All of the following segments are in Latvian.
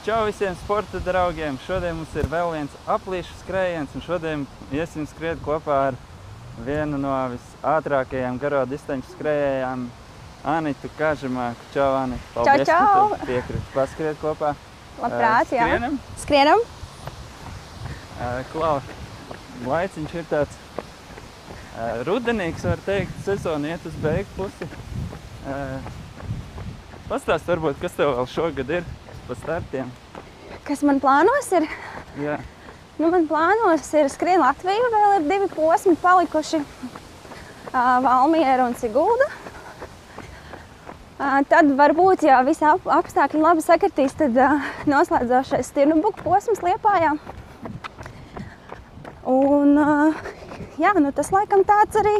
Čau visiem sporta draugiem! Šodien mums ir vēl viens aplīšu skrējiens, un šodien iesim skriet kopā ar vienu no visātrākajām garo distanču skrējējām, Anitu Kažamāku. Čau, Anita! Paldies, čau! ka tu piekriti paskriet kopā. Labprāt, jā. Skrienam? Skrienam. Klau, laiciņš ir tāds rudenīgs, var teikt, sezona iet uz beigu pusi. Pastāst varbūt, kas tev vēl šogad ir pa startiem? Kas man plānos ir? Jā. Nu, man plānos ir skrien Latviju, vēl ir divi posmi palikuši. Valmiera un Sigulda. Tad varbūt, ja visi ap apstākļi labi sakritīs, tad noslēdzošais Stirnubuku posms Liepājā. Un, jā, nu tas laikam tāds arī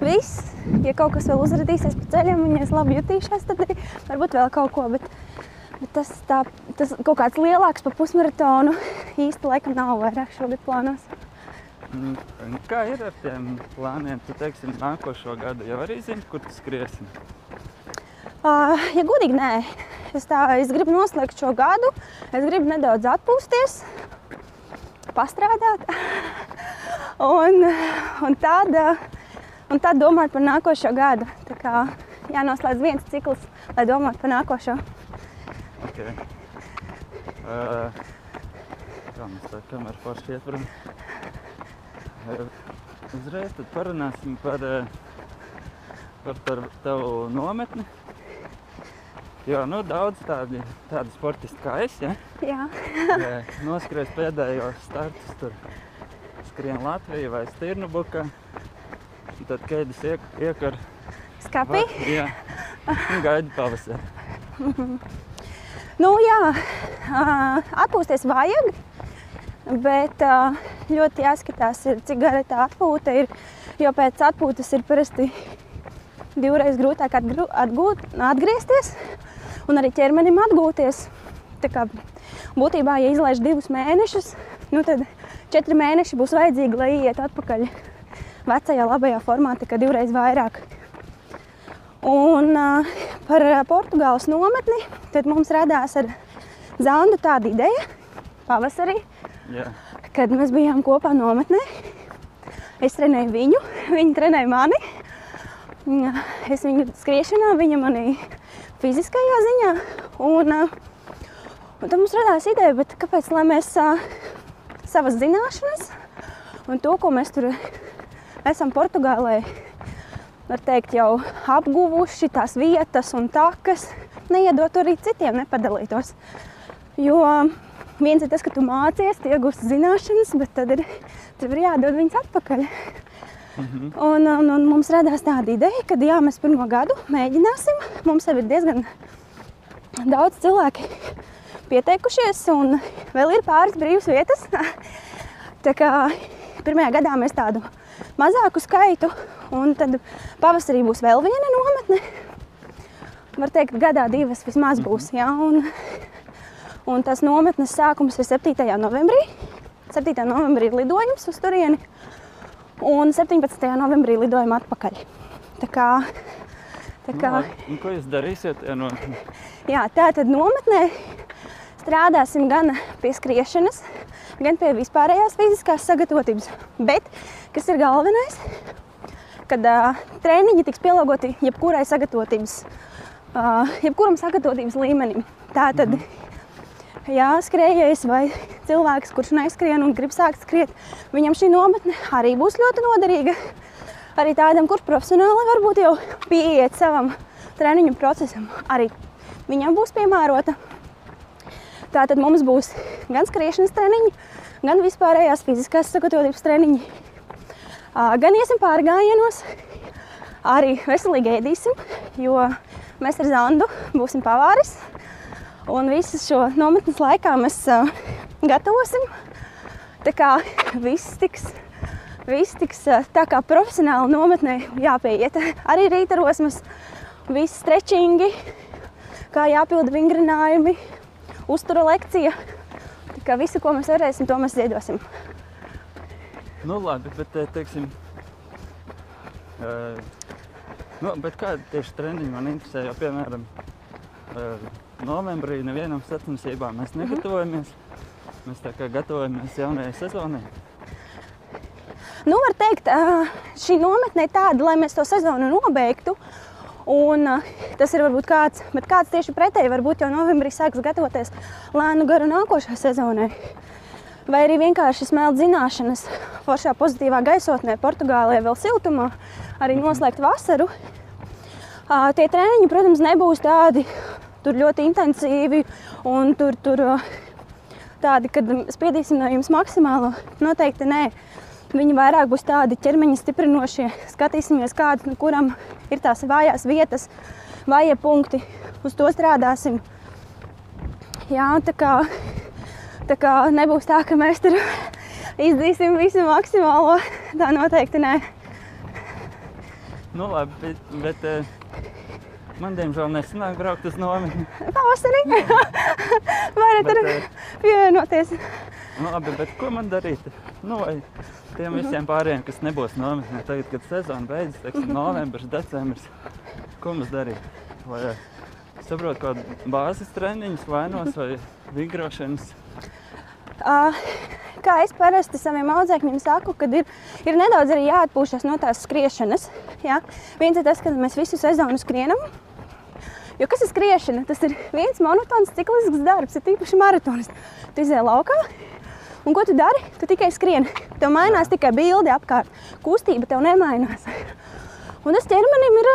viss. Ja kaut kas vēl uzrādīsies pa ceļam, un ja es labi jutīšos, tad varbūt vēl kaut ko. Bet tas, tā, tas kaut kāds lielāks par pusmaratonu īsti laikam nav vairāk šogad plānos. Mm, Kā ir ar tiem plāniem? Tu teiksi, nākošo gadu jau arī zini, kur tu skriesi? Uh, ja godīgi, nē. Es, tā, es gribu noslēgt šo gadu, es gribu nedaudz atpūsties, pastrādāt. un, un, tad, un tad domāt par nākošo gadu. Tā kā jānoslēdz viens cikls, lai domātu par nākošo. Okay. Uh, kā kamera forši ietveram? Uh, uzreiz tad parunāsim par, uh, par, par tavu nometni. Jo, nu, daudz tādi, tādi sportisti kā es, ja? Jā. ja noskries pēdējos startus, tur skrien Latviju vai Stirnubuka. Un tad kēdes iek, iekar. Skapī? Va- Jā. Un gaida pavasari. Nu, jā, atpūsties vajag, bet ļoti jāskatās, cik gara tā atpūta ir. Jo pēc atpūtas ir parasti divreiz grūtāk atgru, atgūt, atgriezties un arī ķermenim atgūties. Tā kā būtībā, ja izlaiž divus mēnešus, nu tad četri mēneši būs vajadzīgi, lai ietu atpakaļ vecajā labajā formā, tā kā divreiz vairāk. Un uh, par uh, Portugāles nometni tad mums radās ar Zandu tāda ideja pavasarī, Jā. kad mēs bijām kopā nometnē. Es trenēju viņu, viņa trenēja mani. Jā, Es viņu skriešanā, viņa manī fiziskajā ziņā. Un, uh, un tad mums radās ideja, bet kāpēc lai mēs savas zināšanas un to, ko mēs tur esam Portugālē var teikt, jau apguvuši tās vietas un takas, neiedot arī citiem, nepadalītos. Jo viens ir tas, ka tu mācies, tu iegūsti zināšanas, bet tad ir, tev ir jādod viņas atpakaļ. Un, un, un mums radās tāda ideja, ka jā, mēs pirmo gadu mēģināsim. Mums jau ir diezgan daudz cilvēku pieteikušies, un vēl ir pāris brīvas vietas. Tā kā pirmajā gadā mēs tādu mazāku skaitu, un tad pavasarī būs vēl viena nometne. Var teikt, gadā divas vismaz būs. Jā, un, un tas nometnes sākums ir 7. novembrī. 7. novembrī ir lidojums uz turieni, un 17. novembrī lidojam atpakaļ. Tā kā, tā kā, Nu, ko jūs darīsiet? Ja, no, jā, tā tad nometnē strādāsim gan pie skriešanas, gan pie vispārējās fiziskās sagatavotības. Bet, kas ir galvenais, kad uh, treniņi tiks pielāgoti jebkurai sagatavotības, uh, jebkuram sagatavotības līmenim. Tātad, mm -hmm. ja skrejējs vai cilvēks, kurš neskrien un grib sākt skriet, viņam šī nometne arī būs ļoti noderīga. Arī tādam, kurš profesionāli varbūt jau pieiet savam treniņu procesam, arī viņam būs piemērota. Tātad mums būs gan skriešanas treniņi, gan vispārējās fiziskās sagatavotības treniņi. Gan iesim pārgājienos, arī veselīgi ēdīsim, jo mēs ar Zandu būsim pavāris. Un visu šo nometnes laikā mēs gatavosim. Tā kā viss tiks, viss tiks tā kā profesionāli nometnē jāpieiet. Arī rīta rosmas, visi strečingi, kā jāpilda vingrinājumi, uztura lekcija. Tā kā visu, ko mēs varēsim, to mēs ziedosim. nu, labi, bet, eh, teiksim, uh, nu, bet kādi tieši treniņi man interesē? Jo, piemēram, uh, novembrī nevienam sacensībām mēs negatavojamies. Mēs tā kā gatavojamies jaunajai sezonai. Nu, var teikt, ā, šī nometne ir tāda, lai mēs to sezonu nobeigtu. Un, tas ir varbūt kāds, bet kāds tieši pretēji varbūt jau novembrī sāks gatavoties lēnu garu nākošai sezonai. Vai arī vienkārši smelt zināšanas foršā pozitīvā gaisotnē, Portugālē vēl siltumā, arī noslēgt vasaru. Tie treniņi, protams, nebūs tādi tur ļoti intensīvi un tur, tur tādi, kad spiedīsim no jums maksimālo. Noteikti nē. Viņi vairāk būs tādi ķermeņa stiprinošie. Skatīsimies, kādas no kuram ir tās vājās vietas, vājie punkti. Uz to strādāsim. Jā, tā kā, tā kā nebūs tā, ka mēs tur izdarīsim visu maksimālo. Tā noteikti nē. Nu, labi, bet, bet eh, man diemžēl nesanāk braukt uz nometni. Pavasarī varat tur Bet, eh, pievienoties. nu, labi, bet ko man darīt? Nu, vai tiem visiem pārējiem, kas nebūs nometnē, tagad, kad sezona beidzas, teiksim, novembris, decembris, ko mums darīt? Vai eh, saprot kaut kādu bāzes treniņus, vainos vai vingrošanas? Ā, Kā es parasti saviem audzēkņiem saku, kad ir, ir nedaudz arī jāatpūšas no tās skriešanas. Ja? Viens ir tas, ka mēs visu sezonu skrienam. Jo kas ir skriešana? Tas ir viens monotons ciklisks darbs, ir tīpaši maratonis. Tu izēj laukā, un ko tu dari? Tu tikai skrieni. Tev mainās tikai bilde apkārt. Kustība tev nemainās. Un tas ķermenim ir,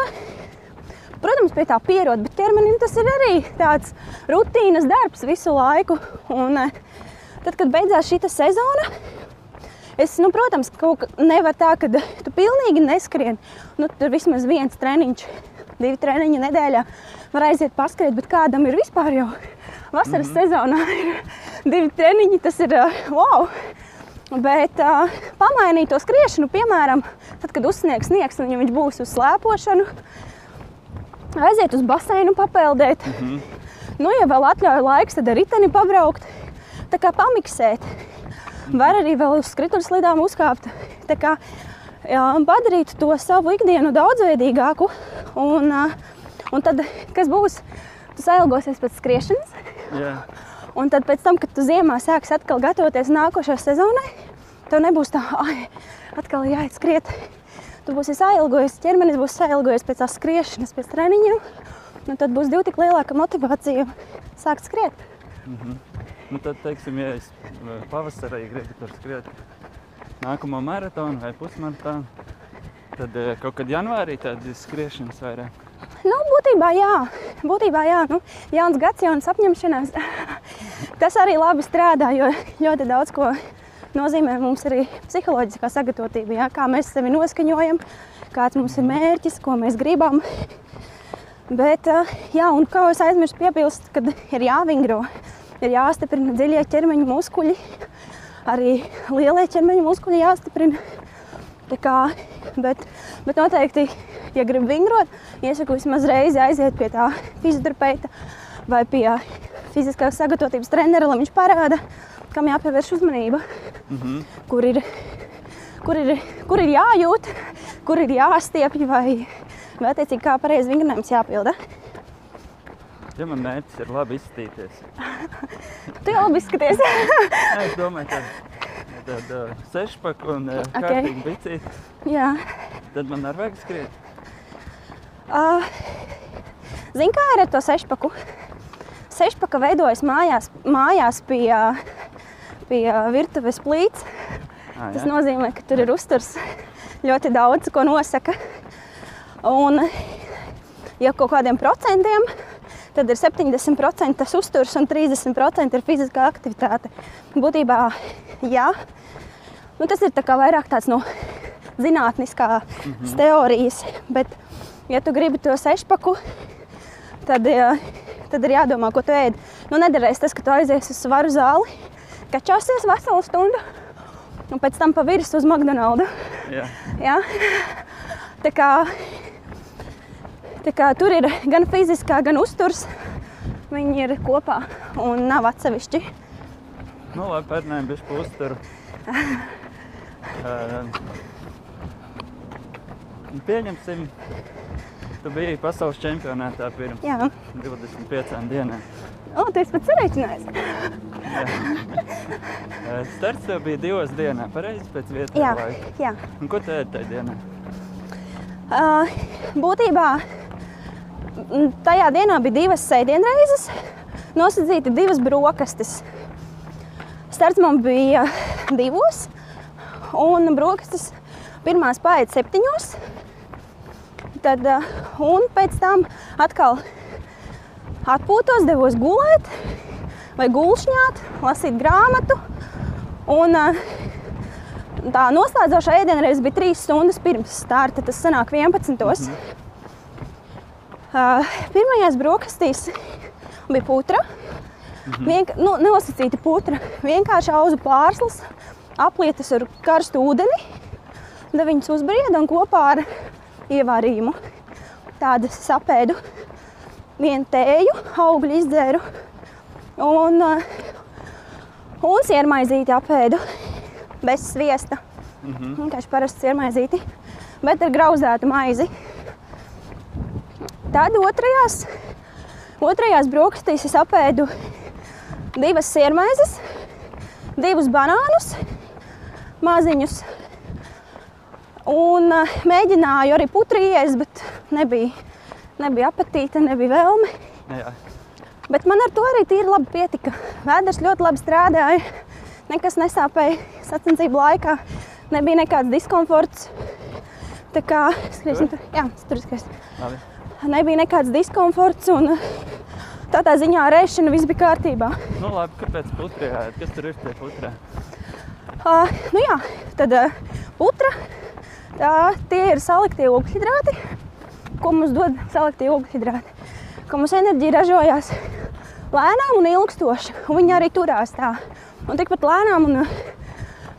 protams, pie tā pierod, bet ķermenim tas ir arī tāds rutīnas darbs visu laiku. Un, eh, tad, kad beidzās šī sezona, es, nu, protams, kaut kā nevar tā, ka tu pilnīgi neskrien. Nu, tur vismaz viens treniņš, divi treniņi nedēļā var aiziet paskriet, bet kādam ir vispār jau vasaras mm -hmm. sezonā divi treniņi, tas ir uh, wow! Bet uh, pamainīt to skriešanu, piemēram, tad, kad uzsniegs sniegs un viņš būs uz slēpošanu, aiziet uz baseinu, papeldēt. Mm -hmm. Nu, ja vēl atļauj laiks, tad ar riteni pabraukt, tā kā pamiksēt. Var arī vēl uz skrituļslidām uzkāpt. Tā kā jā, padarīt to savu ikdienu daudzveidīgāku. Un, uh, un tad, kas būs, tu sailgosies pēc skriešanas. Jā, Un tad, pēc tam, kad tu ziemā sāksi atkal gatavoties nākošajai sezonai, tev nebūs tā, ah, atkal jāiet skriet. Tu būsi sailgojies, ķermenis būs sailgojies pēc tās skriešanas, pēc treniņiem. Nu, tad būs divi tik lielāka motivācija sākt skriet. nu tad, teiksim, ja es eh, pavasarī gribu tur skriet nākamo maratonu vai pusmaratonu, tad eh, kaut kad janvārī tādas skriešanas vairāk. Nu, būtībā jā, būtībā jā. Nu, jauns gads, jaunas apņemšanās. Tas arī labi strādā, jo ļoti daudz ko nozīmē mums arī psiholoģiskā sagatavotība. Jā, kā mēs sevi noskaņojam, kāds mums ir mērķis, ko mēs gribam. Bet, eh, jā, un kā es aizmirsu piebilst, kad ir jāvingro, ir jāstiprina dziļie ķermeņa muskuļi, arī lielie ķermeņa muskuļi jāstiprina. Tā kā, bet, bet noteikti, ja grib vingrot, iesaku vismaz reizi aiziet pie tā fizioterapeita vai pie fiziskās sagatavotības trenera, lai viņš parāda, kam jāpievērš uzmanība, Mm -hmm. kur ir, kur ir, kur ir jājūt, kur ir jāstiepj vai, vai attiecīgi kā pareizi vingrinājums jāpilda. Ja man mērķis ir labi izskatīties, Tu jau labi izskaties. Es domāju, ka tāda sešpaka un okay. Ok. kārtīgi bicīti, Jā. tad man ar vajag skriet. Uh, Zini, kā ir ar to sešpaku? Sešpaka veidojas mājās, mājās pie, pie virtuves plīts. Ah, Tas nozīmē, ka tur ir uzturs ļoti daudz, ko nosaka. Un, ja kaut kādiem procentiem, tad ir 70% tas uzturs un 30% ir fiziskā aktivitāte. Būtībā, jā, nu, tas ir tā vairāk tāds no zinātniskās mm -hmm. teorijas. Bet, ja tu gribi to sešpaku, tad, tad ir jādomā, ko tu ēd. Nu, nedarēs tas, ka tu aizies uz svaru zāli, kačāsies veselu stundu un pēc tam pa virsmu uz McDonald's. Jā. Ja? Tā kā tur ir gan fiziskā, gan uzturs. Viņi ir kopā un nav atsevišķi. Nu, labi, pērnēm uzturu. Uh, pieņemsim, Tu biji pasaules čempionātā pirms Jā, 25 dienām. o, tu esi pats sareiķinājis. Starts tev bija divas dienās, pareizi pēc Jā, vietējā laika. jā. Un ko tu ēdi tajā dienā? Uh, būtībā tajā dienā bija divas sēdienreizes, nosacīti divas brokastis. Starts man bija divos, un brokastis pirmās paiet septiņos. Tad, uh, un pēc tam atkal atpūtos, devos gulēt vai gulšņāt, lasīt grāmatu. Un, uh, Tā noslēdzošā ēdienreize bija 3 stundas pirms starta. Tas sanāk 11. Mm -hmm. Pirmajās brokastīs bija putra. -hmm. Vienk nu, nenosacīta putra. Vienkārši auzu pārslas, aplietas ar karstu ūdeni. Tad viņas uzbrieda un kopā ar ievārījumu tādas sapēdu. Vienu tēju, augļu izdzēru un, un siermaizīti apēdu bez sviesta. Mm -hmm. Vienkārši parasts sirmaizīti, bet ar grauzētu maizi. Tad otrajās, otrajās brokastīs es apēdu divas sirmaizes, divus banānus, maziņus. Un uh, mēģināju arī putru iest, bet nebija, nebija apetīte, nebija vēlme. Jā, Bet man ar to arī tīri labi pietika. Vēders ļoti labi strādāja. Nekas nesāpēja sacensību laikā. Nebija nekāds diskomforts. Tā kā skriesim tur, jā, tur skriesim. Nebija nekāds diskomforts un tādā ziņā ar ēšanu viss bija kārtībā. Nu, labi, kāpēc putrī ēd? Kas tur ir tie putrā? Uh, nu jā, tad uh, putra, tā, tie ir saliktie ogļhidrāti, ko mums dod saliktie ogļhidrāti. Ka mums enerģija ražojās lēnām un ilgstoši, un viņa arī turās tā. Un tikpat lēnām, un uh,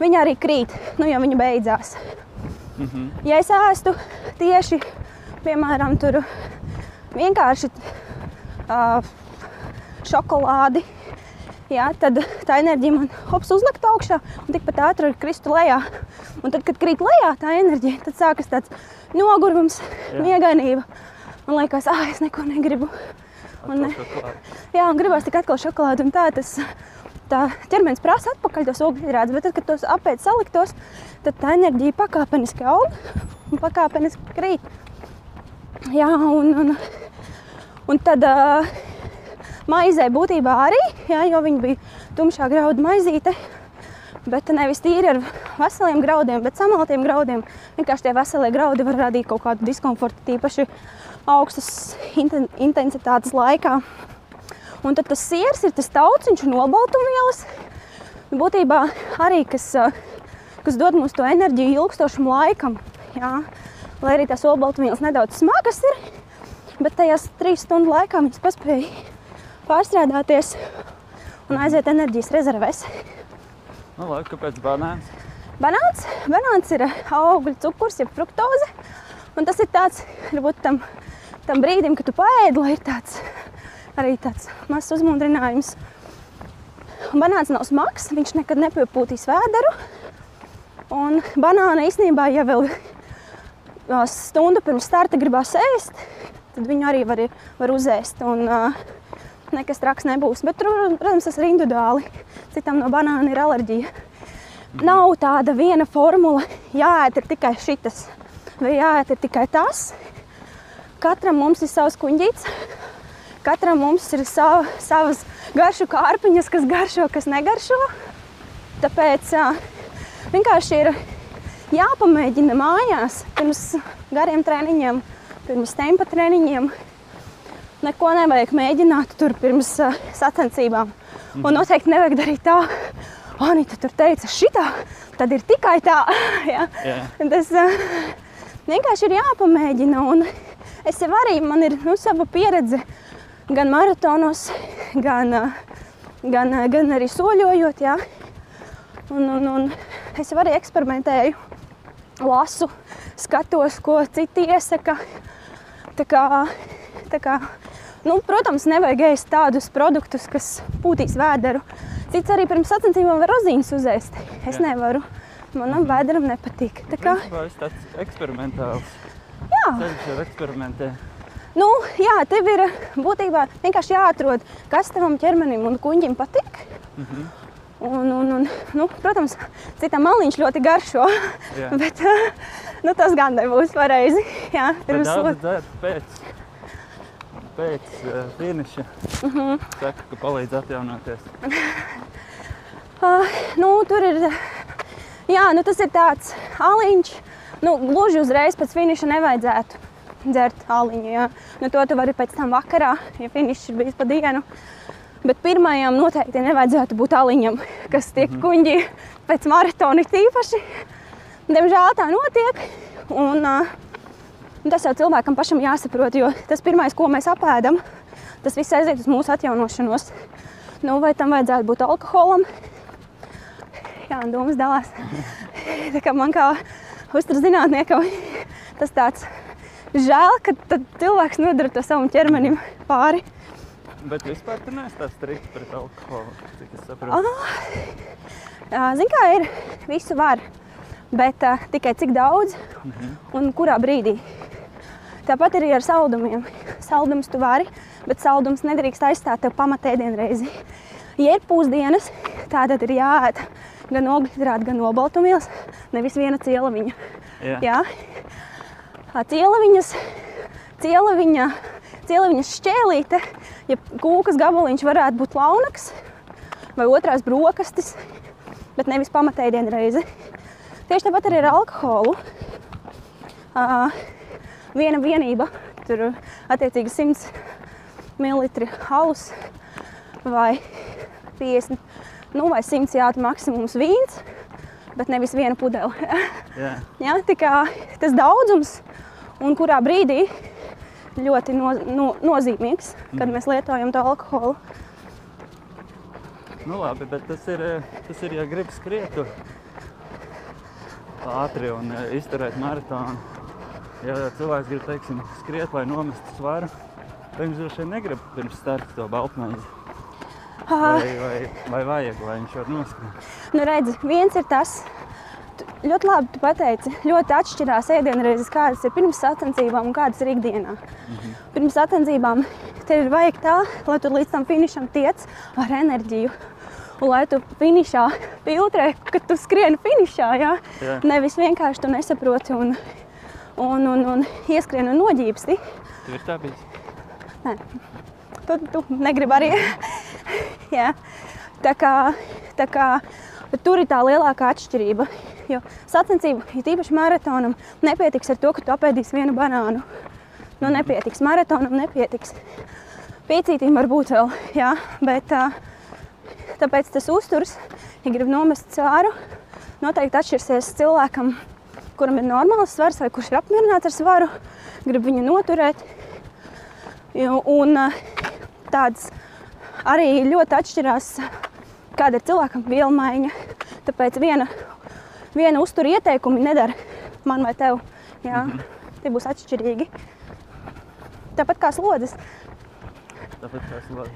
viņa arī krīt, nu, ja viņa beidzās. Mm -hmm. Ja es ēstu tieši, piemēram, tur vienkārši uh, šokolādi, jā, tad tā enerģija man hops uzlikt augšā un tikpat ātri kristu lejā. Un tad, kad krīt lejā tā enerģija, tad sākas tāds nogurums, miegainība. Man liekas, ah, es neko negribu. Un, jā, un gribās tikai atkal šokolādi un tā. Tas, tā ķermenis prasa atpakaļ tos ogļhidrātus, bet tad, kad tos apēd saliktos, tad tā enerģija pakāpeniski aug un pakāpeniski krīt. Jā, un, un, un tad uh, maizē būtībā arī, jā, jo viņa bija tumšā graudu maizīte. Bet nevis tīri ar veseliem graudiem, bet samaltiem graudiem. Vienkārši tie veselie graudi var radīt kaut kādu diskomfortu, tīpaši augstas inten intensitātes laikā. Un tad tas siers ir tas tauciņš un olbaltumvielas. Būtībā arī, kas, kas dod mums to enerģiju ilgstošam laikam. Jā. Lai arī tās olbaltumvielas nedaudz smagas ir, bet tajās trīs stundu laikā viņas paspēja pārstrādāties un aiziet enerģijas rezervēs. Nu, labi, kāpēc banāns? Banāns, banāns ir augļu cukurs, jeb fruktoze. Un tas ir tāds, varbūt tam, tam brīdim, kad tu paēdi, lai ir tāds arī tāds mazs uzmundrinājums. Un banāns nav smags, viņš nekad nepiepūtīs vēderu. Un banāna īstenībā, ja vēl stundu pirms starta gribās ēst, tad viņu arī var, var uzēst. Un, uh, nekas traks nebūs. Bet, protams, tas ir individuāli. Citam no banāna ir alerģija. Nav tāda viena formula, jāēd ir tikai šitas, vai jāēd ir tikai tas. Katram mums ir savs kuģītis, katram mums ir sava, savas garšu kārpiņas, kas garšo, kas negaršo. Tāpēc ā, vienkārši ir jāpamēģina mājās pirms gariem treniņiem, pirms tempa treniņiem. Neko nevajag mēģināt tur pirms uh, sacensībām. Un noteikti nevajag darīt tā, Anita tur teica, šitā, tad ir tikai tā. ja? Jā. Tas uh, vienkārši ir jāpamēģina. Un es jau arī, man ir nu, sava pieredze gan maratonos, gan, uh, gan, gan arī soļojot. Ja? Un, un, un es jau arī eksperimentēju, lasu, skatos, ko citi iesaka. Tā kā, tā kā, nu, protams, nevajag ēst tādus produktus, kas pūtīs vēderu. Cits arī pirms sacensībām var rozīnes uzēst. Es Jā. nevaru. Manam vēderam nepatīk. Tā kā, Principā es tāds eksperimentāls Jā. ceļš ir eksperimentē. Nu, jā, tev ir būtībā vienkārši jāatrod, kas tavam ķermenim un kuģim patīk. Mhm. Un, un, un, nu, protams, citam maliņš ļoti garšo, Jā. bet nu, tas gan nebūs pareizi. Jā, pirms dzert pēc, pēc uh, finiša. Mhm. Saka, ka palīdz atjaunoties. Ah, nu, tur ir, jā, nu, tas ir tāds aliņš. Nu, gluži uzreiz pēc finiša nevajadzētu dzert aliņu. Jā. Nu, to tu vari pēc tam vakarā, ja finišs ir bijis pa dienu. Bet pirmajam noteikti nevajadzētu būt aliņam, kas tiek kuģi pēc maratona tīpaši. Diemžēl tā notiek. Un, uh, tas jau cilvēkam pašam jāsaprot, jo tas pirmais, ko mēs apēdam, tas viss aiziet uz mūsu atjaunošanos. Nu, vai tam vajadzētu būt alkoholam? Jā, domas dalās. Tā kā man kā uzturas zinātniekam, tas tāds žēl, ka tad cilvēks nodara to savam ķermenim pāri. Bet vispār tu neesi tāds strikts pret alkoholu, cik es saprotu. Zini, kā ir, visu var, bet uh, tikai cik daudz un kurā brīdī. Tāpat arī ar saldumiem. Saldums tu vari, bet saldums nedrīkst aizstāt tev pamatēdienreizi. Ja ir pusdienas, tā tad ir jāēd gan ogļhidrāti, gan olbaltumvielas, nevis viena cielaviņa. Jā. Jā. Ā, Cielaviņas, cielaviņa, cielaviņas šķēlīte, ja kūkas gabaliņš varētu būt launaks vai otrās brokastis, bet nevis pamatēdienu reizi. Tieši tāpat arī ar alkoholu. Uh, viena vienība, tur attiecīgi 100 ml alus vai 50, nu vai 100 jātu maksimums vīns, bet nevis viena pudele. Jā. Ja, tā kā tas daudzums un kurā brīdī ļoti no, no, nozīmīgs, kad mēs lietojam to alkoholu. Nu, labi, bet tas ir, eh, tas ir ja gribi skriet ātri un eh, izturēt maratonu. Ja cilvēks grib teiksim, skriet, lai nomestu svaru, tad viņš droši vien negrib pirms starta to baltmaizi. Ah, Vai, vai, vai vajag, lai viņš var noskriet. nu redzi, viens ir tas, ļoti labi tu pateici, ļoti atšķirās ēdienreizes, kādas ir pirms sacensībām un kādas ir ikdienā. Pirms sacensībām tev ir vajag tā, lai tu līdz tam finišam tiec ar enerģiju. Un lai tu finišā filtrē, kad tu skrieni finišā, jā? Jā. nevis vienkārši tu nesaproti un, un, un, un ieskrien un noģībsti. Tev ir tā bijis. Tu, tu negribi arī. Jā. tā kā, tā kā tur ir tā lielākā atšķirība. Jo sacensību, ja tīpaši maratonam, nepietiks ar to, ka tu apēdīsi vienu banānu. Nu, nepietiks. Maratonam nepietiks. Piecītīm var būt vēl, jā, bet tāpēc tas uzturs, ja grib nomest svāru, noteikti atšķirsies cilvēkam, kuram ir normāls svars vai kurš ir apmierināts ar svaru, grib viņu noturēt. Un tāds arī ļoti atšķirās, kāda ir cilvēkam viela maiņa. Tāpēc viena, viena uztura ieteikumi nedara man vai tev. Jā, mm -hmm. Tie būs atšķirīgi. Tāpat kā slodzes. Tas ir labi.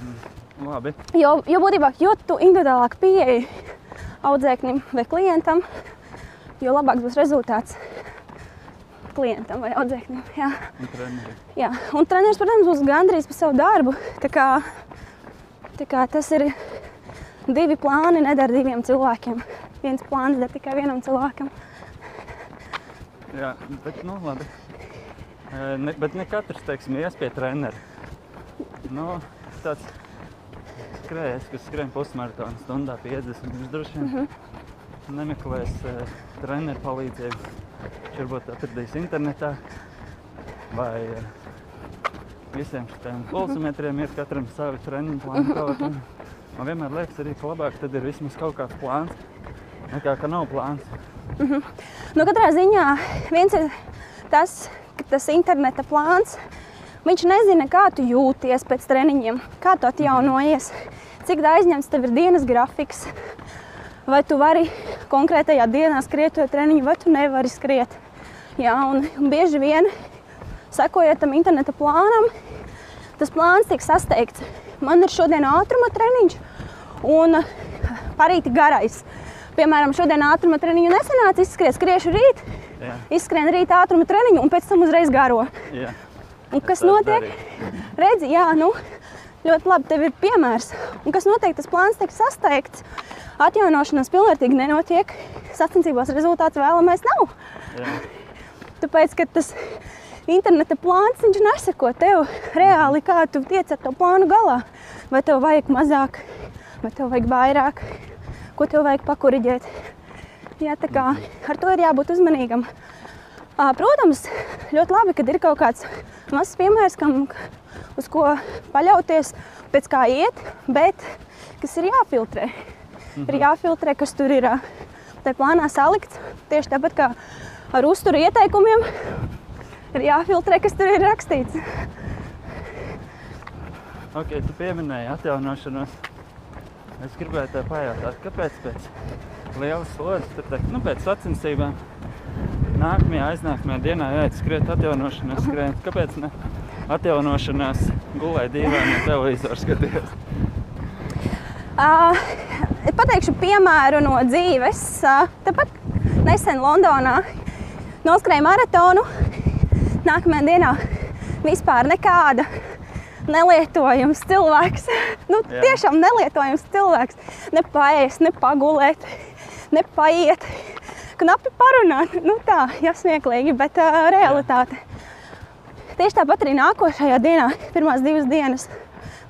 Mm, Labi. Jo, jo būtībā, jo tu individuālāk pieeji audzēknim vai klientam, jo labāks būs rezultāts klientam vai audzēknim. Jā. Un treneri. Jā, un treneris, protams, būs gandrīz par savu darbu. Tā kā, tā kā tas ir divi plāni, nedara diviem cilvēkiem. Viens plāns der tikai vienam cilvēkam. Jā, bet nu labi. Ne, bet ne katrs, teiksim, ies pie trenera. Nu, tāds skrējējs, kas skrien pusmaratonu stundā 50, viņš droši vien Mhm. nemeklēs uh, treneru palīdzību. Viņš varbūt atradīs internetā vai uh, visiem šiem pulsmetriem ir katram savi treniņu plāni. Man vienmēr liekas, arī, ka labāk tad ir vismaz kaut kāds plāns, nekā ka nav plāns. Nu, katrā ziņā viens ir tas, ka tas interneta plāns. Viņš nezina, kā tu jūties pēc treniņiem, kā tu atjaunojies, cik aizņemts tev ir dienas grafiks. Vai tu vari konkrētajā dienā skriet to treniņu, vai tu nevari skriet. Jā, un, un bieži vien, sekojot tam interneta plānam, tas plāns tiek sasteigts. Man ir šodien ātruma treniņš un parīti garais. piemēram, šodien ātruma treniņu nesanāca izskriet, skriešu rīt, Jā, izskrien rīt ātruma treniņu un pēc tam uzreiz garo. jā. Un kas Tas notiek? darīt. Redzi, jā, nu, ļoti labi, tev ir piemērs. Un kas notiek, tas plāns tiek sasteigts. Atjaunošanās pilnvērtīgi nenotiek. Sacensībās rezultāts vēlamais nav. jā. Tāpēc, ka tas interneta plāns viņš neseko tev reāli, kā tu tiec ar to plānu galā. Vai tev vajag mazāk, vai tev vajag vairāk, ko tev vajag pakuriģēt. Jā, tā kā ar to ir jābūt uzmanīgam. Protams, ļoti labi, kad ir kaut kāds mazs piemērs, kam, uz ko paļauties, pēc kā iet, bet kas ir jāfiltrē. Ir jāfiltrē, kas tur ir tajā plānā salikts. Tieši tāpat kā ar uzturu ieteikumiem, ir jāfiltrē, kas tur ir rakstīts. Ok, tu pieminēji atjaunošanos. Es gribēju pajautāt, kāpēc pēc lielas slodzes, tur teikt, nu pēc sacensībām, nākamajā, aiznākamajā dienā jāiet skriet atjaunošanās, skriet. Kāpēc ne atjaunošanās gulēt dīvainā televizora skatīties? Uh, pateikšu piemēru no dzīves. Uh, Tāpat nesen Londonā noskrēju maratonu. Nākamajā dienā vispār nekāda nelietojams cilvēks. nu, Jā. tiešām nelietojams cilvēks. Ne paēst, ne pagulēt, ne paiet. Knapi parunāt. Nu, tā, jāsmieklīgi, bet uh, realitāte. Tieši tāpat arī nākošajā dienā, pirmās divas dienas.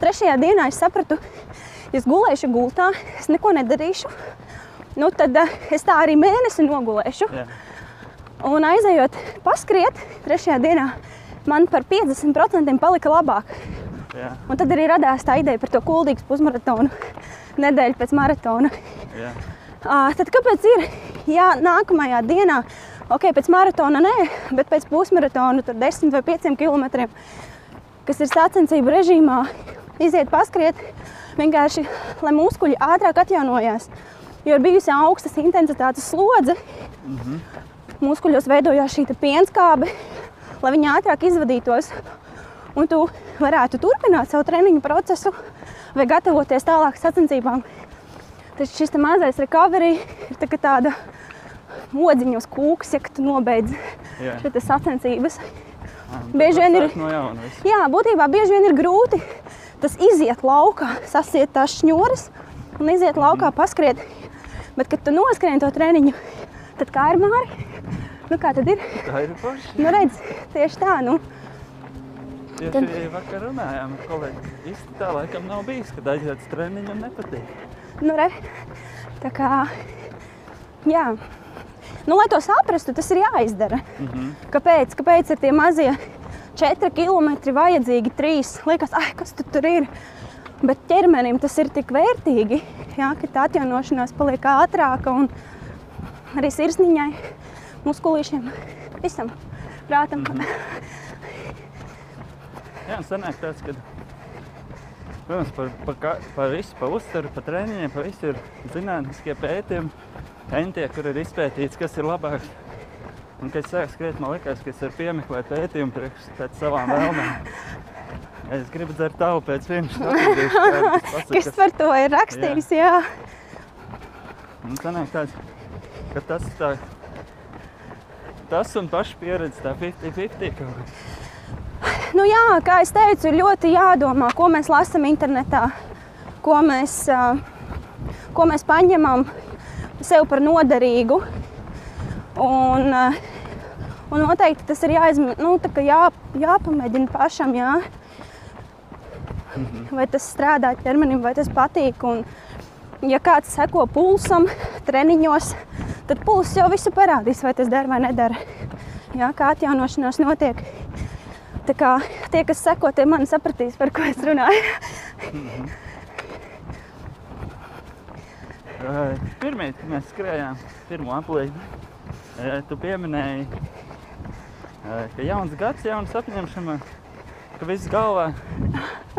Trešajā dienā es sapratu, ja es gulēšu gultā, es neko nedarīšu. Nu, tad uh, es tā arī mēnesi nogulēšu. Jā, Un aizejot, paskriet, trešajā dienā man par 50% palika labāk. Jā, Un tad arī radās tā ideja par to kuldīgu pusmaratonu nedēļu pēc maratona. jā. Ā, Tad kāpēc ir jā, nākamajā dienā, ok, pēc maratona nē, bet pēc pusmaratona, tur 10 vai 5 km, kas ir sacensību režīmā, iziet paskriet, vienkārši lai muskuļi ātrāk atjaunojās. Jo ir bijusi augstas intensitātes slodze, muskuļos veidojās šī pienskābe, lai viņi ātrāk izvadītos. Un tu varētu turpināt savu treniņu procesu vai gatavoties tālāk sacensībām. Taču šis te mazais recovery ir tā tāda modziņa uz kūks, ja tu nobeidz šo te sacensības. Ah, bieži vien ir- No jauna. Jā, būtībā bieži vien ir grūti tas iziet laukā, sasiet tās šņuras un iziet laukā, paskriet. Bet, kad tu noskrien to treniņu, tad kā ir māri? Nu, kā tad ir? Tā ir forši. Nu, redz, tieši tā. Nu. Tieši tad- vakar runājām ar kolēģi. Īsti tā laikam nav bijis, kad aiziet uz treniņu un nepatīk. Nu, re. Tā kā, jā. Nu, lai to saprastu, tas ir jāizdara. Mhm. Kāpēc? Kāpēc ir tie mazie 4 km vajadzīgi 3? Liekas, ah, kas tu tur ir? Bet ķermenim tas ir tik vērtīgi, jā, ka tā atjaunošanās paliek ātrāka un arī sirsniņai, muskulīšiem, visam prātam. Mm -hmm. Jā, sanāk tāds, ka, protams, par, par, par visu, par uzturu, par treniņiem, par visu ir zinātniskie pētījumi, entie, kur ir izpētīts, kas ir labāks. Un, kad es sāku skriet, man liekas, ka es varu piemeklēt pētījumu priekš pēc savām vēlmēm. Es gribu dzert tavu pēc finiša. Kas Kas par to ir rakstīts? Jā. Un sanāk tāds, ka tas tā, tas un paša pieredze tā 50-50 kaut kā. Nu, jā, kā jau teicu, ir ļoti jādomā, ko mēs lasām internetā, ko mēs, ko mēs paņemam sev par noderīgu. Un, un noteikti tas ir jāizm, nu, jā, jāpamēģina pašam. Jā. Vai tas strādā ķermenim, vai tas patīk. Un, ja kāds seko pulsam, treniņos, tad pulss jau visu parādīs, vai tas dara vai nedara. Jā, kā atjaunošanās notiek. Tā kā tie, kas seko, tie man sapratīs, par ko es runāju. Uh, Pirmie, kad mēs skrējām pirmo aplīdi, uh, tu pieminēji, uh, ka jauns gads, jauns apņemšana, ka viss galvā.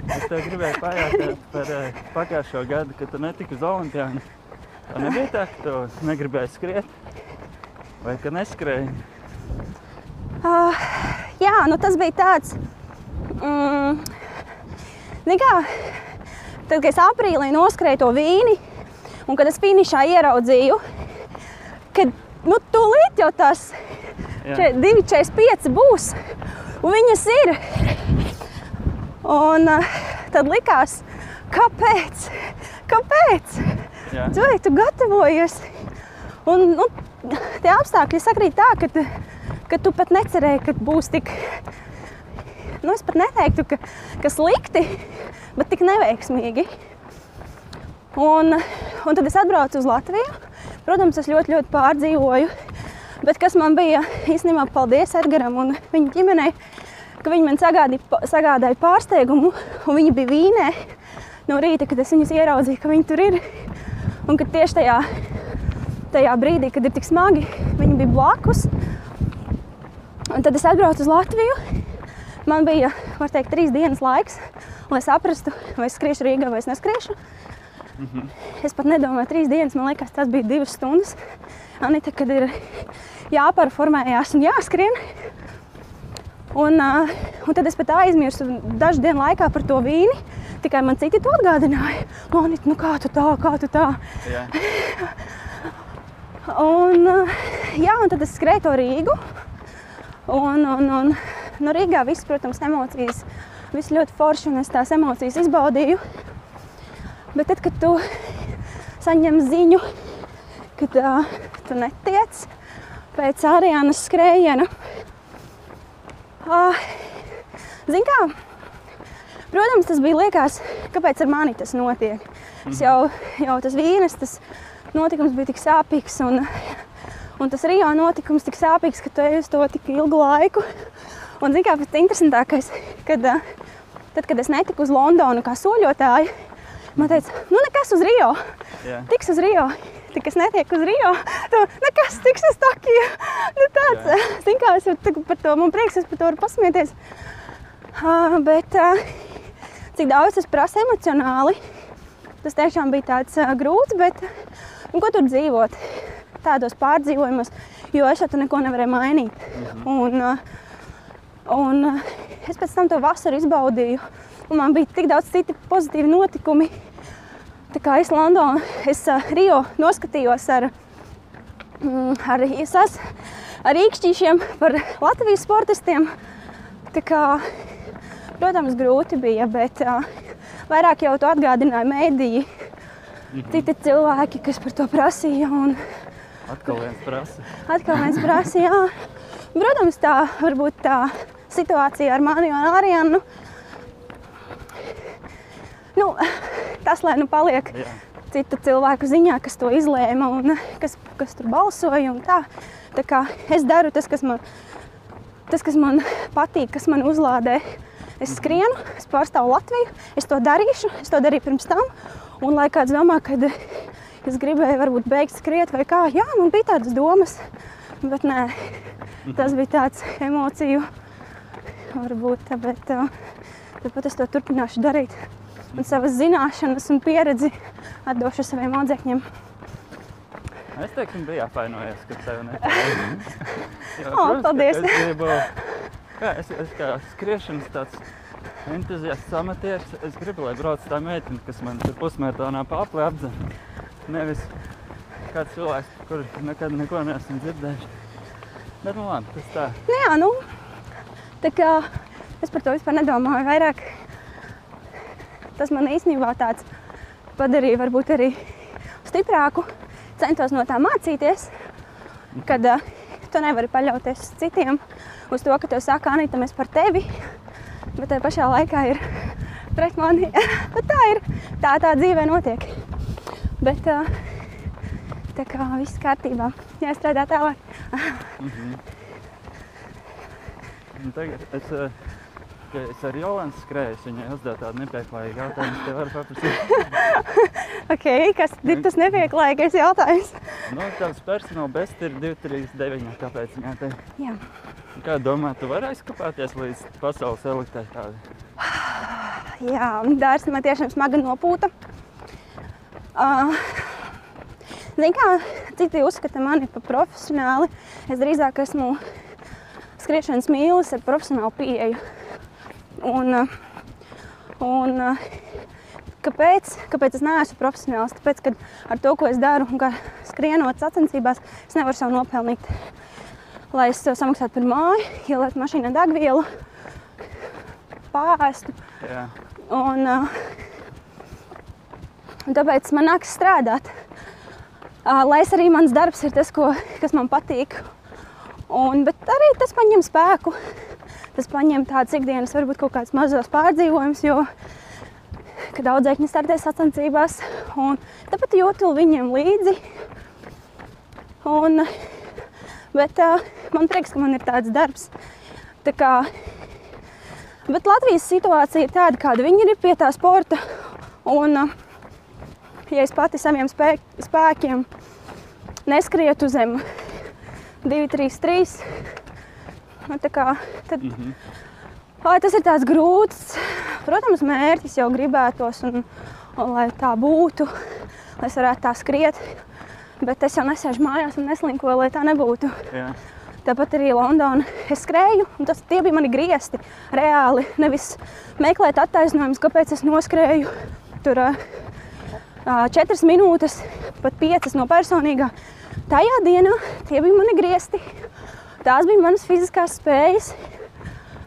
Es tev gribēju pajautāt par pagājušo gadu, kad tu netiki uz Olimpiānu. Tā nebija tā, ka tu negribēji skriet vai ka neskrēji. Jā, nu tas bija tāds. Mm, zini kā, tad, kad es aprīlī noskrēju to vīni, un kad es finišā ieraudzīju, kad nu, tūlīt jau Jā. 2,45 būs, un viņas ir. Un uh, tad likās, kāpēc? Kāpēc? Cilvēki, tu gatavojies. Un, nu, tie apstākļi sakrīt tā, ka, tu- ka tu pat necerēji, ka būs tik. Nu, es pat neteiktu, ka, ka slikti, bet tik neveiksmīgi. Un, un tad es atbraucu uz Latviju. Protams, es ļoti, ļoti pārdzīvoju. Bet kas man bija īstenībā paldies Edgaram un viņa ģimenei, ka viņi man sagādīja, sagādāja pārsteigumu. Viņi bija vīnē no rīta, kad es viņus ieraudzīju, ka viņi tur ir. Un ka tieši tajā, tajā brīdī, kad ir tik smagi, viņi bija blakus. Un tad es atbraucu uz Latviju. Man bija, var teikt, trīs dienas laiks, lai saprastu, vai es skriešu Rīgā vai es neskriešu. Es pat nedomāju, trīs dienas, man liekas, tas bija divas stundas. Anita, kad ir jāpārformējās un jāskrien. Un, uh, un tad es pat aizmirsu dažu dienu laikā par to vīni. Tikai man citi to atgādināja. Anita, nu kā tu tā, kā tu tā. Jā. Un, uh, jā, un tad es skrēju to Rīgu. Un, un, un no Rīgā viss, protams, emocijas, viss ļoti forši, un es tās emocijas izbaudīju. Bet tad, kad tu saņem ziņu, ka uh, tu netiec pēc Ariānas skrējiena, uh, zini kā, protams, tas bija liekas, kāpēc ar mani tas notiek. Es jau, jau tas vīnes, tas notikums bija tik sāpīgs, un, un tas Rio notikums tik sāpīgs, ka tu ej uz to tik ilgu laiku. Un zini kā, pats interesantākais, kad, tad, kad es netiku uz Londonu kā soļotāju, man teica, nu nekas uz Rio. Jā. Tiks uz Rio. Tik es netieku uz Rio. Tu nekas tiks uz Tokiju. Nu, tāds, Jā. zin kā, es par to, man prieks, es par to varu pasmieties. Uh, bet uh, cik daudz tas prasa emocionāli, tas tiešām bija tāds uh, grūts, bet nu, ko tur dzīvot? Tādos pārdzīvojumos, jo es jau tur neko nevarēju mainīt. Un, uh, un uh, es pēc tam to vasaru izbaudīju, un man bija tik daudz citu pozitīvu notikumu. Tā kā es Londonā, es uh, Rio noskatījos ar, mm, ar, sas, ar īkšķīšiem par Latvijas sportistiem. Tā kā, protams, grūti bija, bet uh, vairāk jau to atgādināja mēdīji. Citi cilvēki, kas par to prasīja, un Atkal viens prasa. atkal viens prasīja. jā. Protams, tā varbūt tā situācija ar mani un Arianu. Nu, tas, lai nu paliek Jā. citu cilvēku ziņā, kas to izlēma un kas, kas tur balsoja. un Tā. Tā kā es daru tas, kas man, tas, kas man patīk, kas man uzlādē. Es skrienu, es pārstāvu Latviju, es to darīšu, es to darīju pirms tam. Un, lai kāds domā, ka es gribēju varbūt beigt skriet vai kā, jā, man bija tādas domas. Bet nē, tas bija tāds emociju, varbūt, bet uh, tāpat es to turpināšu darīt. Un savas zināšanas un pieredzi atdošu saviem audzēkņiem. Es teiktu, biju apvainojies, ka tev nepalīdz. O, paldies. Es gribu, kā, es, es kā skriešanas tāds entuziasts amatieris, es gribu, lai brauc tā meitene, kas man tur pusmaratonā pāri apdzen. Nevis kāds cilvēks, kurš nekad neko neesmu dzirdējis. Bet nu labi, tas tā. Nu, jā, nu, tā kā es par to vispār nedomāju. Vairāk tas man īstenībā tāds padarīja varbūt arī stiprāku. Centos no tā mācīties, kad uh, tu nevari paļauties uz citiem, uz to, ka tev saka, Anita, mēs par tevi, bet tajā pašā laikā ir pret mani. Tā ir, tā tā dzīvē notiek. Bet tā kā viss kārtībā, jāstrādā tālāk. Un tagad es, es ar Jolantu skrēju, es viņai uzdevu tādu nepieklājīgu jautājumu, tev varu paprasīt. Okay, kas ir tas nepieklājīgais jautājums? Nu, tavs personāla best ir 239, kāpēc viņai te? Jā. Kā domā, tu vari aizkapāties līdz pasaules elitai tādi? Jā, dārsts man tiešām smaga nopūta. Uh, Zini, kā citi uzskata mani par profesionāli, es drīzāk esmu skriešanas mīlis ar profesionālu pieeju. Un, un kāpēc, kāpēc es neesmu profesionāls. Tāpēc, ka ar to, ko es daru, un kā skrienot sacensībās, es nevaru sev nopelnīt. Lai es sev samaksātu par māju, ielietu mašīnā degvielu, pāristu. Jā. Un, uh, un tāpēc man nākas strādāt. Lai es arī mans darbs ir tas, ko, kas man patīk. Un, bet arī tas paņem spēku. Tas paņem tādas ikdienas, varbūt kaut kādas mazas pārdzīvojumus, jo kad audzēkņi startē sacensībās, tāpat jūtu viņiem līdzi. Un, bet man prieks, ka man ir tāds darbs. Tā kā, bet Latvijas situācija ir tāda, kāda viņi ir pie tā sporta. Un, uh, ja es pati saviem spēk, spēkiem neskrietu zem 2, 3, 3, nu, kā, tad Mhm. Ai, tas ir tāds grūts. Protams, mērķis jau gribētos, un, un lai tā būtu, lai es varētu tā skriet. Bet es jau nesēžu mājās un neslinkoju, lai tā nebūtu. Jā. Tāpat arī Londonā es skrēju, un tas bija mani griezti. Reāli nevis meklēt attaisnojumus, kāpēc es noskrēju tur uh, četras minūtes, pat piecas no personīgā. Tajā dienā tie bija mani griezti. Tās bija manas fiziskās spējas.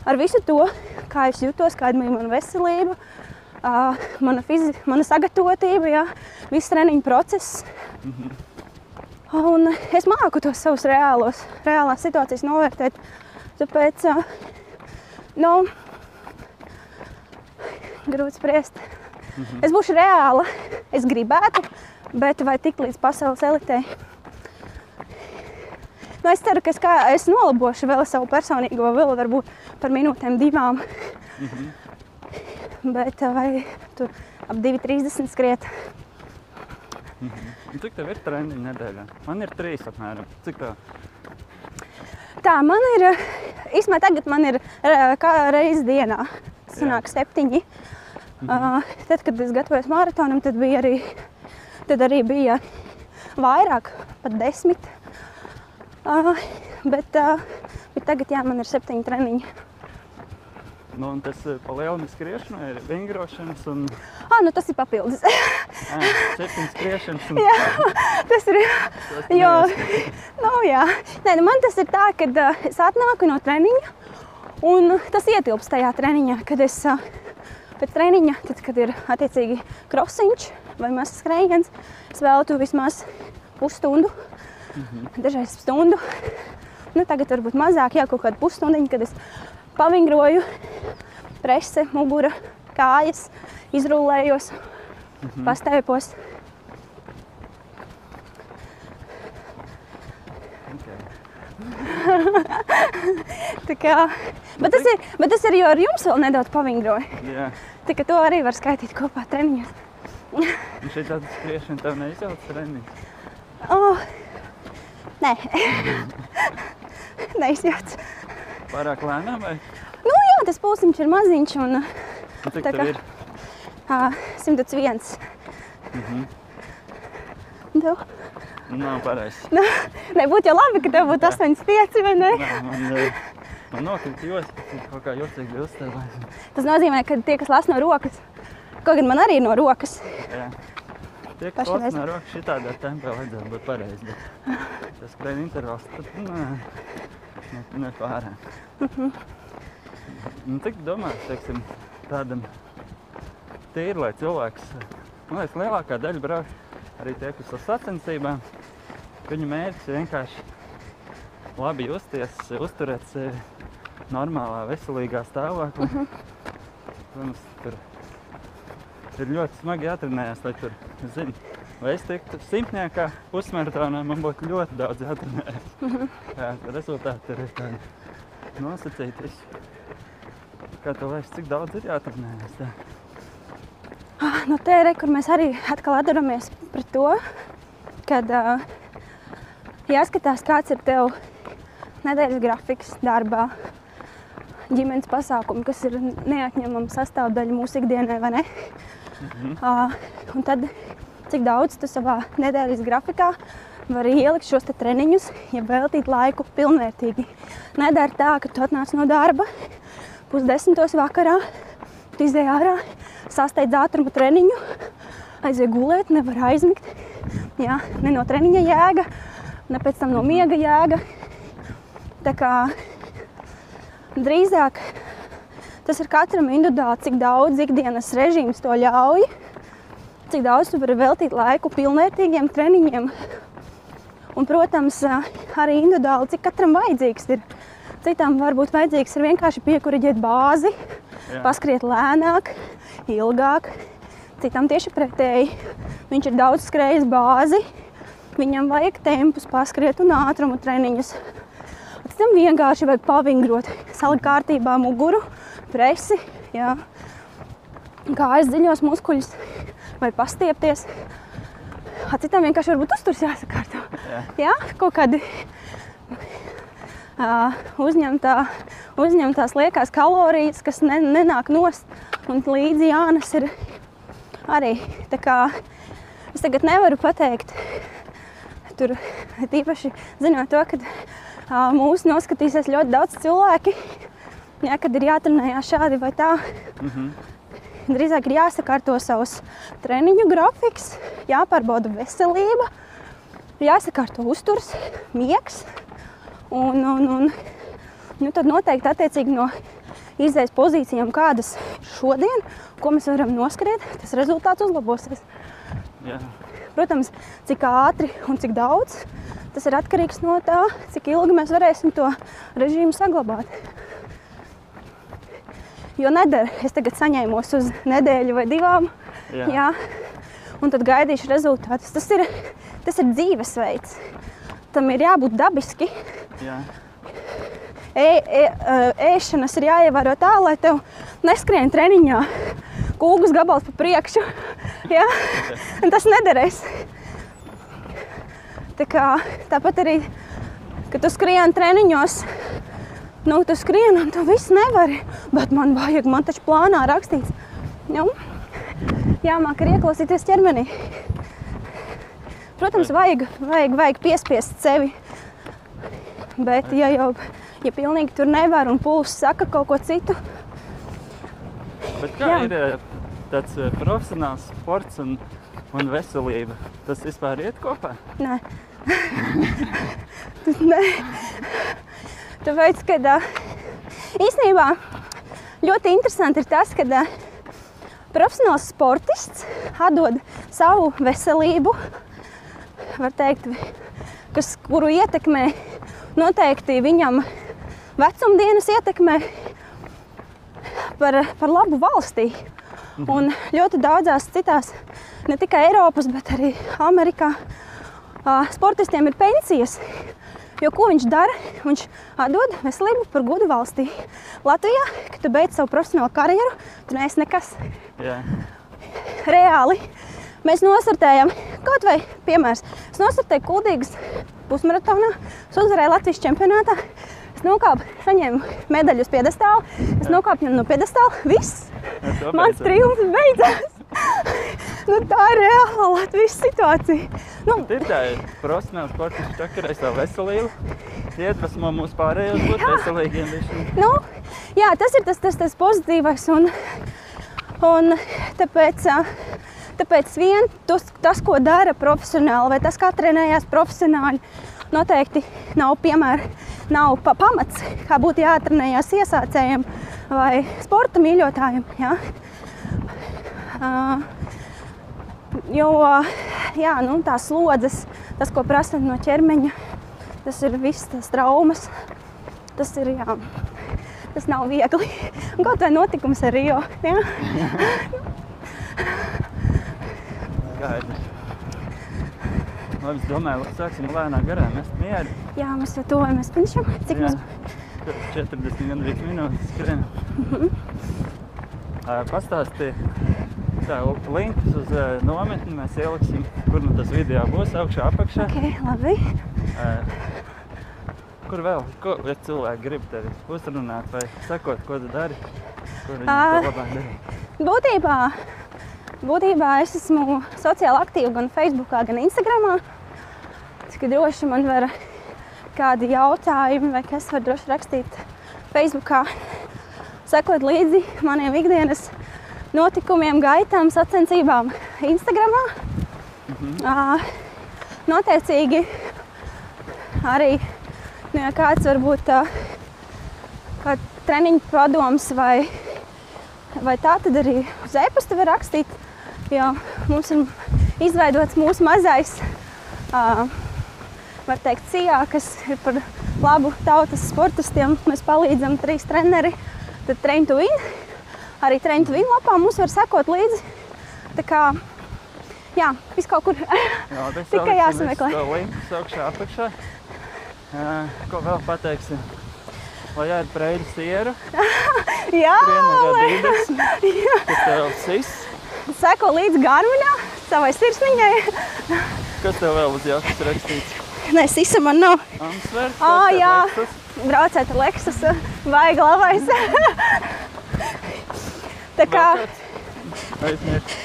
Ar visu to, kā es jutos, kāda bija mana veselība, mana, fizi, mana sagatavotība, jā, viss treniņu process. Un es māku tos savus reālos, reālās situācijas novērtēt. Tāpēc, nu, grūti spriest. Mm -hmm. Es būšu reāla. Es gribētu, bet vai tik līdz pasaules elitei? Nu, es ceru, ka es, kā, es nolabošu vēl savu personīgo, vēl varbūt par minūtēm, divām. Mm -hmm. Bet uh, vai tur ap 2,30 skriet? Un Cik tev ir treniņi nedēļā? Man ir trīs apmēram. Cik tā? Tā, man ir, eh, īstenībā tagad man ir eh, kā reizi dienā. Sanāk septiņi. Uh, tad, kad es gatavojos maratonam, tad bija arī, tad arī bija vairāk, pat desmit. Uh, bet, uh, bet tagad jā, man ir septiņi treniņi. Nu, tas pa lielu skriešanu ir vingrošanas un Ah, nu tas ir papildus. septiņas skriešanas. Un, tas ir. tas Jo, nu, jā. Nē, nu, man tas ir tā, ka uh, es atnāku no treniņa, un tas ietilpst tajā treniņā, kad es uh, pēc treniņa, tad, kad ir attiecīgi krosiņš vai mazs skrējiens, es veltu vismaz pusstundu, dažreiz stundu. Nu, tagad varbūt mazāk, jā, kaut kāda pusstundiņa, kad es pavingroju prese, mugura, kājas, izrullējos, pastēpos. Okay. Tā Kā, bet, tas ir, bet tas ir jau ar jums vēl nedaudz pavingroju. Jā. Kā to arī var skaitīt kopā treniņos. Un šī tāda skriešana tev neizjauc treniņus. Oh, nē, neizjauc. Pārāk lēnām vai? Nu, jā, tas pulsiņš ir maziņš un Un cik Tā tev kā- ir? uh, 101. Mhm. Tev? Nu, Nav pareizi. Nē, būtu jau labi, ka tev būtu 85 vai ne? Nē, man, eh, man nokrita josta, kaut kā bija uzstāvājis. Tas nozīmē, ka tie, kas lasa no rokas, kaut gan man arī no rokas. Jā. Tie, kas lasa no rokas šitādā tempā vajadzētu būt pareizi, bet tas skrien intervals, tad nē, ne, ne pārāk. Nu, cik domā, teiksim, tādam tīri, lai cilvēks, man liekas, lielākā daļa brauc arī tie, kas uz sacensībām, viņu mērķis vienkārši labi justies, uzturēt sevi normālā, veselīgā stāvoklī. Protams, tur ir ļoti smagi jātrenējas, lai tur, zini, lai es tiktu simtniekā pusmaratonā, man būtu ļoti daudz jātrenējas. Jā, tad rezultāti ir tādi nosacīti. Kā tu liekas, cik daudz ir jātrenējas? Tā? Nu, te ir, kur mēs arī atkal atdaramies pret to, kad uh, jāskatās, kāds ir tev nedēļas grafiks darbā, ģimenes pasākumi, kas ir neatņemama sastāvdaļa mūsu ikdienai, vai ne? Uh, un tad, cik daudz tu savā nedēļas grafikā vari ielikt šos treniņus, ja veltīt laiku pilnvērtīgi. Nedara tā, ka tu atnāc no darba pusdesmitos vakarā, tu izdeji ārā, sasteidz ātruma treniņu, aiziet gulēt, nevar aizmigt. Jā, ne no treniņa jēga, ne pēc tam no miega jēga. Tā kā drīzāk tas ir katram individuāli, cik daudz ikdienas režīms to ļauj, cik daudz tu vari veltīt laiku pilnvērtīgiem treniņiem. Un, protams, arī individuāli, cik katram vajadzīgs ir. Citam varbūt vajadzīgs ir vienkārši piekuriģēt bāzi, Jā. paskriet lēnāk, ilgāk. Citam tieši pretēji. Viņš ir daudz skrējis bāzi, viņam vajag tempus, paskriet un ātrumu treniņus. Citam vienkārši vajag pavingrot, salikt kārtībā muguru, presi, jā. kājas dziļos muskuļus vai pastiepties. A citam vienkārši varbūt uzturs jāsakārto. Jā. Jā, kaut kādi uh, uzņemtā, uzņemtās liekās kalorijas, kas ne, nenāk nost. Un līdzi jānes ir arī. Tā kā es tagad nevaru pateikt, tur tīpaši zinot to, ka mūsu noskatīsies ļoti daudz cilvēki. Jā, kad ir jātrenējās šādi vai tā, drīzāk ir jāsakārto savs treniņu grafiks, jāpārbauda veselība, jāsakārto uzturs, miegs. Un, un, un, nu, tad noteikti attiecīgi no izējas pozīcijām, kādas šodien, ko mēs varam noskriet, tas rezultāts uzlabosies. Jā. Protams, cik ātri un cik daudz, tas ir atkarīgs no tā, cik ilgi mēs varēsim to režīmu saglabāt. Jo nedara, es tagad saņēmos uz nedēļu vai divām, Jā. jā, un tad gaidīšu rezultātus. Tas ir, tas ir dzīvesveids. Tam ir jābūt dabiski. Jā. E, e, ēšanas ir jāievēro tā, lai tev neskrien treniņā kūgas gabals pa priekšu. Ja? Un Tas nederēs. Tā kā, tāpat arī, kad tu skrieni treniņos, nu, tu skrieni un tu viss nevari. Bet man vajag, man taču plānā rakstīts. Nu, jāmāk arī ieklausīties ķermenī. Protams, vajag, vajag, vajag piespiest sevi. Bet, ja jau ja pilnīgi tur nevar un pulss saka kaut ko citu, Bet kā Jā. ir tāds eh, profesionāls sports un, un veselība? Tas vispār iet kopā? nē. Nē. Tāpēc, ka ā, īstenībā ļoti interesanti ir tas, ka ā, profesionāls sportists atdod savu veselību, var teikt, kas, kuru ietekmē noteikti viņam vecumdienas ietekmē par, par labu valstī. Un ļoti daudzās citās, ne tikai Eiropas, bet arī Amerikā, sportistiem ir pensijas. Jo ko viņš dara? Viņš atdod veselību par godu valstī. Latvijā, kad tu beidz savu profesionālo karjeru, tu neesi nekas Jā. reāli. Mēs nosartējam, kaut vai piemērs. Es nosartēju kuldīgas pusmaratonā, es uzvarēju Latvijas čempionātā. Es nokāpu, saņēmu medaļu uz piedestāla, es nokāpu no piedestāla. Viss! Mans triumfs beidzās! nu, tā ir reāla Latvijas situācija. Nu, Ir tā, ka profesionāls sportists čakarē savu veselību. Iedvesmo mūs pārējos būt veselīgiem. bišķiņ. nu, jā, tas ir tas, tas, tas pozitīvais. Un, un tāpēc, tāpēc vien tas, tas, ko dara profesionāli, vai tas, kā trenējās profesionāļi, noteikti nav, piemēr, nav pa pamats, kā būtu jātrenējās iesācējiem vai sporta mīļotājiem. Ja? Uh, jo jā, nu, tās slodzes, tas, ko prasa no ķermeņa, tas ir viss tas traumas. Tas ir jā, tas nav viegli. Kaut vai notikums ar Rio. Ja? Skaidrs. Labi, es domāju, sāksim lēnām garām. Mēs mieru. Jā, mēs jau tuvojamies finišam. Cik mums 40 gandrīz minūtes skrien. Ā, Pastāstīja tā linkus uz ā, nometni. Mēs ieliksim, kur nu tas video būs augšā, apakšā. okay, labi. Ā, Kur vēl? Ko ja cilvēki grib tevi uzrunāt vai sakot, ko tu dari? Ko viņi to labāk dara? Būtībā, būtībā es esmu sociāli aktīva gan Facebook, gan Instagram. Cik droši man var kādi jautājumi, vai kas var droši rakstīt Facebook. Sekot līdzi maniem ikdienas notikumiem, gaitām, sacensībām Instagram. Uh, noteicīgi arī nu, ja kāds varbūt uh, kā treniņu padoms vai, vai tā, tad arī uz e-pasta var rakstīt. Jo mums ir izveidots mūsu mazais, uh, var teikt, cijā, kas ir par labu tautas sportistiem. Mēs palīdzam trīs treneri, tad train to win. Arī train to win lapā mums var sekot līdzi. Tā kā, jā, viss kaut kur. Jā, tas Tikai jāsameklē. linku augšā apakšā. Jā, ko vēl pateiksim? Lai jā, ir preļu siera, jā, Adidas, kas tev sis. Seko līdzi garminā, savai sirsniņai. Kas tev vēl uz jakas rakstīts? Nē, sisa man nav. Ansver, Ā, jā. Braucēt ar Lexus, vai glavais. Tā kā, Aizmirst.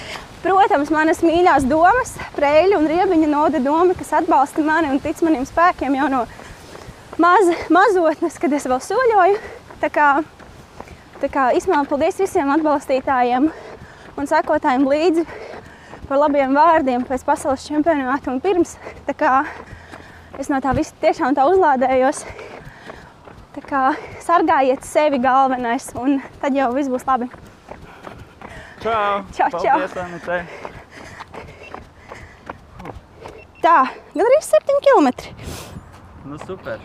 protams, manas mīļās domas, Preļa un Riebiņa noda doma, kas atbalsta mani un tic maniem spēkiem jau no maz, mazotnes, kad es vēl soļoju. Tā kā, tā kā izmēl paldies visiem atbalstītājiem un sekotājiem līdzi par labiem vārdiem pēc pasaules čempionāta un pirms. Tā kā es no tā visa tiešām tā uzlādējos. Tā kā sargājiet sevi galvenais un tad jau viss būs labi. Čau! Čau, čau. Paldies! Tā, gan arī 7 km. Nu super!